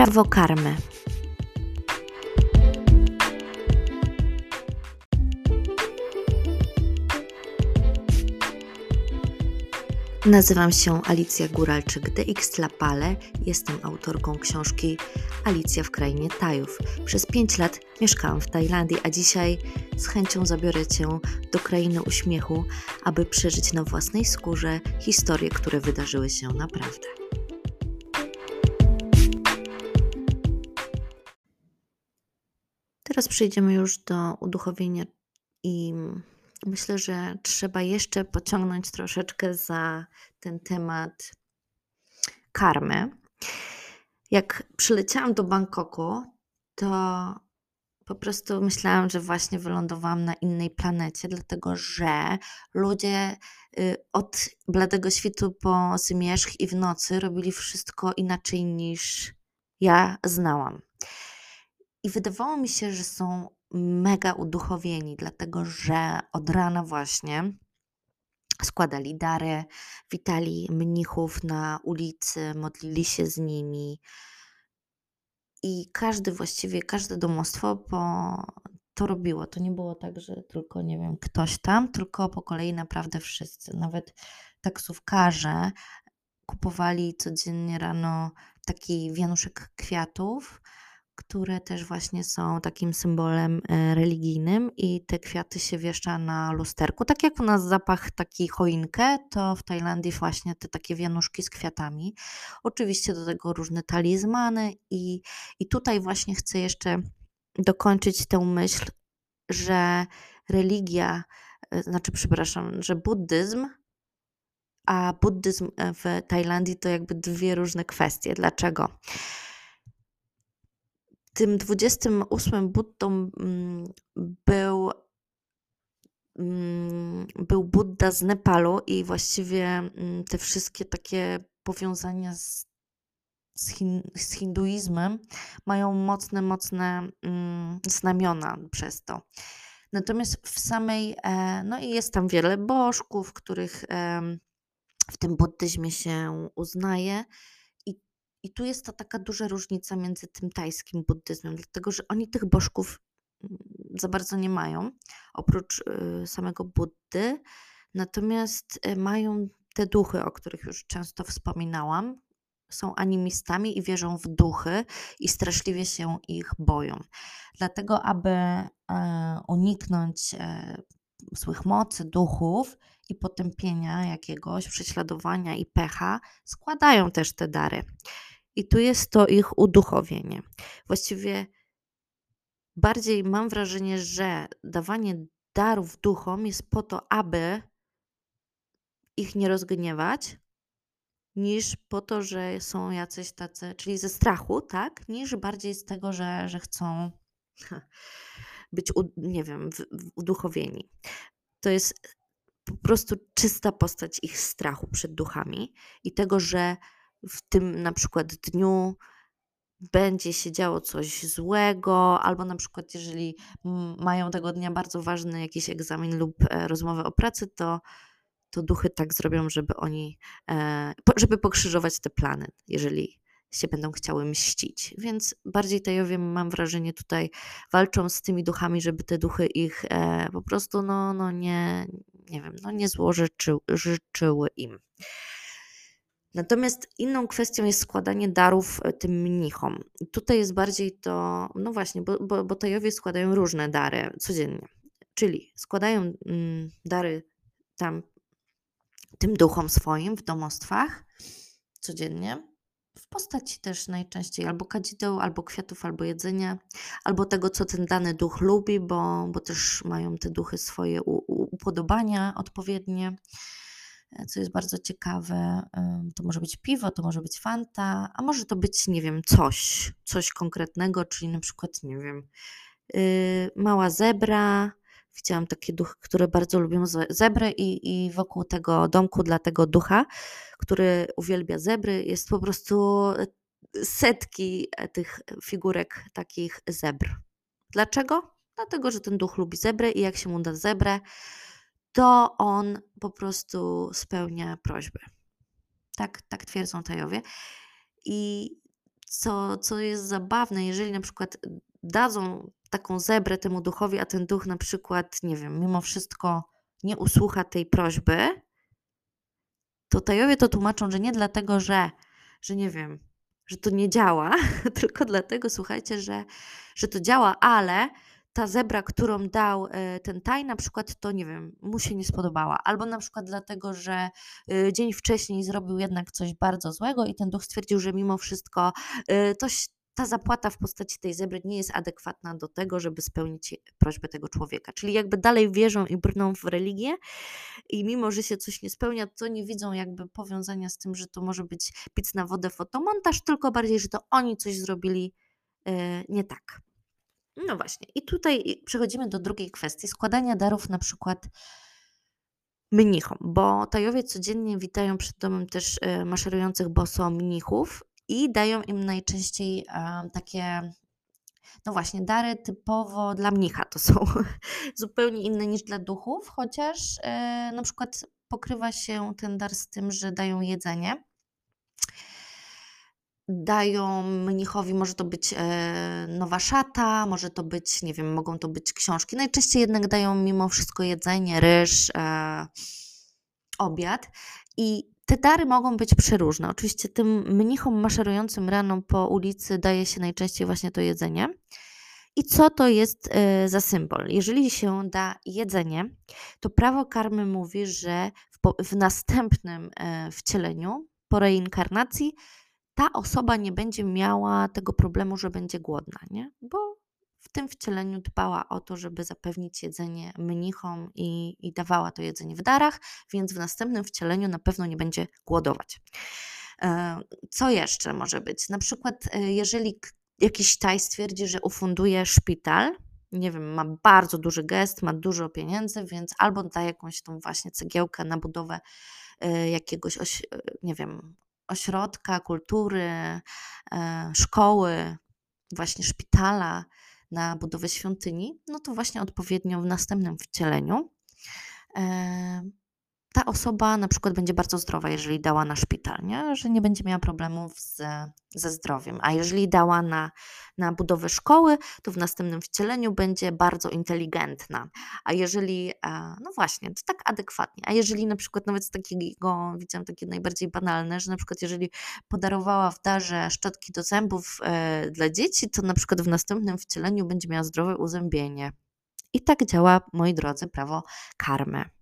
Prawo karmy. Nazywam się Alicja Góralczyk de X Lapale. Jestem autorką książki Alicja w krainie Tajów. Przez 5 lat mieszkałam w Tajlandii, a dzisiaj z chęcią zabiorę Cię do krainy uśmiechu, aby przeżyć na własnej skórze historie, które wydarzyły się naprawdę. Teraz przejdziemy już do uduchowienia i myślę, że trzeba jeszcze pociągnąć troszeczkę za ten temat karmy. Jak przyleciałam do Bangkoku, to po prostu myślałam, że właśnie wylądowałam na innej planecie, dlatego że ludzie y, od bladego świtu po zmierzch i w nocy robili wszystko inaczej niż ja znałam. I wydawało mi się, że są mega uduchowieni, dlatego że od rana właśnie składali dary, witali mnichów na ulicy, modlili się z nimi. I każdy właściwie, każde domostwo po to robiło. To nie było tak, że tylko, nie wiem, ktoś tam, tylko po kolei naprawdę wszyscy. Nawet taksówkarze kupowali codziennie rano taki wianuszek kwiatów które też właśnie są takim symbolem e, religijnym i te kwiaty się wiesza na lusterku. Tak jak u nas zapach taki choinkę, to w Tajlandii właśnie te takie wianuszki z kwiatami. Oczywiście do tego różne talizmany i, i tutaj właśnie chcę jeszcze dokończyć tę myśl, że religia, e, znaczy przepraszam, że buddyzm a buddyzm e, w Tajlandii to jakby dwie różne kwestie. Dlaczego? Tym 28 Buddą mm, był, mm, był Buddha z Nepalu i właściwie mm, te wszystkie takie powiązania z, z, hin, z hinduizmem mają mocne, mocne znamiona przez to. Natomiast w samej, e, no i jest tam wiele bożków, których w tym buddyzmie się uznaje. I tu jest ta taka duża różnica między tym tajskim buddyzmem, dlatego że oni tych bożków mm, za bardzo nie mają, oprócz y, samego Buddy. Natomiast y, mają te duchy, o których już często wspominałam. Są animistami i wierzą w duchy i straszliwie się ich boją. Dlatego, aby e, uniknąć złych mocy, duchów i potępienia jakiegoś, prześladowania i pecha, składają też te dary. I tu jest to ich uduchowienie. Właściwie bardziej mam wrażenie, że dawanie darów duchom jest po to, aby ich nie rozgniewać, niż po to, że są jacyś tacy, czyli ze strachu, tak, niż bardziej z tego, że, że chcą być, nie wiem, uduchowieni. To jest po prostu czysta postać ich strachu przed duchami i tego, że w tym na przykład dniu będzie się działo coś złego, albo na przykład jeżeli mają tego dnia bardzo ważny jakiś egzamin lub e, rozmowę o pracy, to, to duchy tak zrobią, żeby oni, e, żeby pokrzyżować te plany, jeżeli się będą chciały mścić. Więc bardziej Tajowie, mam wrażenie, tutaj walczą z tymi duchami, żeby te duchy ich e, po prostu, no, no nie, nie wiem, no nie złożyczyły im. Natomiast inną kwestią jest składanie darów e, tym mnichom. Tutaj jest bardziej to, no właśnie, bo, bo, bo Tajowie składają różne dary codziennie. Czyli składają mm, dary tam tym duchom swoim w domostwach codziennie, w postaci też najczęściej albo kadzideł, albo kwiatów, albo jedzenia, albo tego, co ten dany duch lubi, bo, bo też mają te duchy swoje upodobania odpowiednie. E, co jest bardzo ciekawe. To może być piwo, to może być fanta, a może to być, nie wiem, coś, coś konkretnego, czyli na przykład, nie wiem, y, mała zebra. Widziałam takie duchy, które bardzo lubią zebry i, i wokół tego domku dla tego ducha, który uwielbia zebry, jest po prostu setki e, tych figurek takich zebr. Dlaczego? Dlatego, że ten duch lubi zebrę i jak się mu da zebrę, to on po prostu spełnia prośby. Tak, tak twierdzą Tajowie. I co, co jest zabawne, jeżeli na przykład dadzą taką zebrę temu duchowi, a ten duch na przykład, nie wiem, mimo wszystko nie usłucha tej prośby, to Tajowie to tłumaczą, że nie dlatego, że, że nie wiem, że to nie działa, tylko dlatego, słuchajcie, że, że to działa, ale ta zebra, którą dał e, ten taj, na przykład to nie wiem, mu się nie spodobała. Albo na przykład dlatego, że e, dzień wcześniej zrobił jednak coś bardzo złego i ten duch stwierdził, że mimo wszystko e, to, ta zapłata w postaci tej zebry nie jest adekwatna do tego, żeby spełnić prośbę tego człowieka. Czyli jakby dalej wierzą i brną w religię i mimo, że się coś nie spełnia, to nie widzą jakby powiązania z tym, że to może być pic na wodę, fotomontaż, tylko bardziej, że to oni coś zrobili nie tak. No właśnie. I tutaj przechodzimy do drugiej kwestii, składania darów na przykład mnichom, bo Tajowie codziennie witają przed domem też e, maszerujących boso mnichów i dają im najczęściej e, takie no właśnie, dary typowo dla mnicha to są zupełnie inne niż dla duchów, chociaż e, na przykład pokrywa się ten dar z tym, że dają jedzenie dają mnichowi, może to być e, nowa szata, może to być, nie wiem, mogą to być książki. Najczęściej jednak dają mimo wszystko jedzenie, ryż, e, obiad. I te dary mogą być przeróżne. Oczywiście tym mnichom maszerującym rano po ulicy daje się najczęściej właśnie to jedzenie. I co to jest e, za symbol? Jeżeli się da jedzenie, to prawo karmy mówi, że w, następnym wcieleniu, po reinkarnacji, ta osoba nie będzie miała tego problemu, że będzie głodna, nie? Bo w tym wcieleniu dbała o to, żeby zapewnić jedzenie mnichom i, i dawała to jedzenie w darach, więc w następnym wcieleniu na pewno nie będzie głodować. E, co jeszcze może być? Na przykład, e, jeżeli jakiś taj stwierdzi, że ufunduje szpital, nie wiem, ma bardzo duży gest, ma dużo pieniędzy, więc albo da jakąś tą właśnie cegiełkę na budowę e, jakiegoś, nie wiem, ośrodka kultury, e, szkoły, właśnie szpitala na budowę świątyni, no to właśnie odpowiednio w następnym wcieleniu. E, ta osoba na przykład będzie bardzo zdrowa, jeżeli dała na szpital, nie? że nie będzie miała problemów z, ze zdrowiem. A jeżeli dała na, na budowę szkoły, to w następnym wcieleniu będzie bardzo inteligentna. A jeżeli, e, no właśnie, to tak adekwatnie. A jeżeli na przykład nawet z takiego, widziałam takie najbardziej banalne, że na przykład jeżeli podarowała w darze szczotki do zębów e, dla dzieci, to na przykład w następnym wcieleniu będzie miała zdrowe uzębienie. I tak działa, moi drodzy, prawo karmy.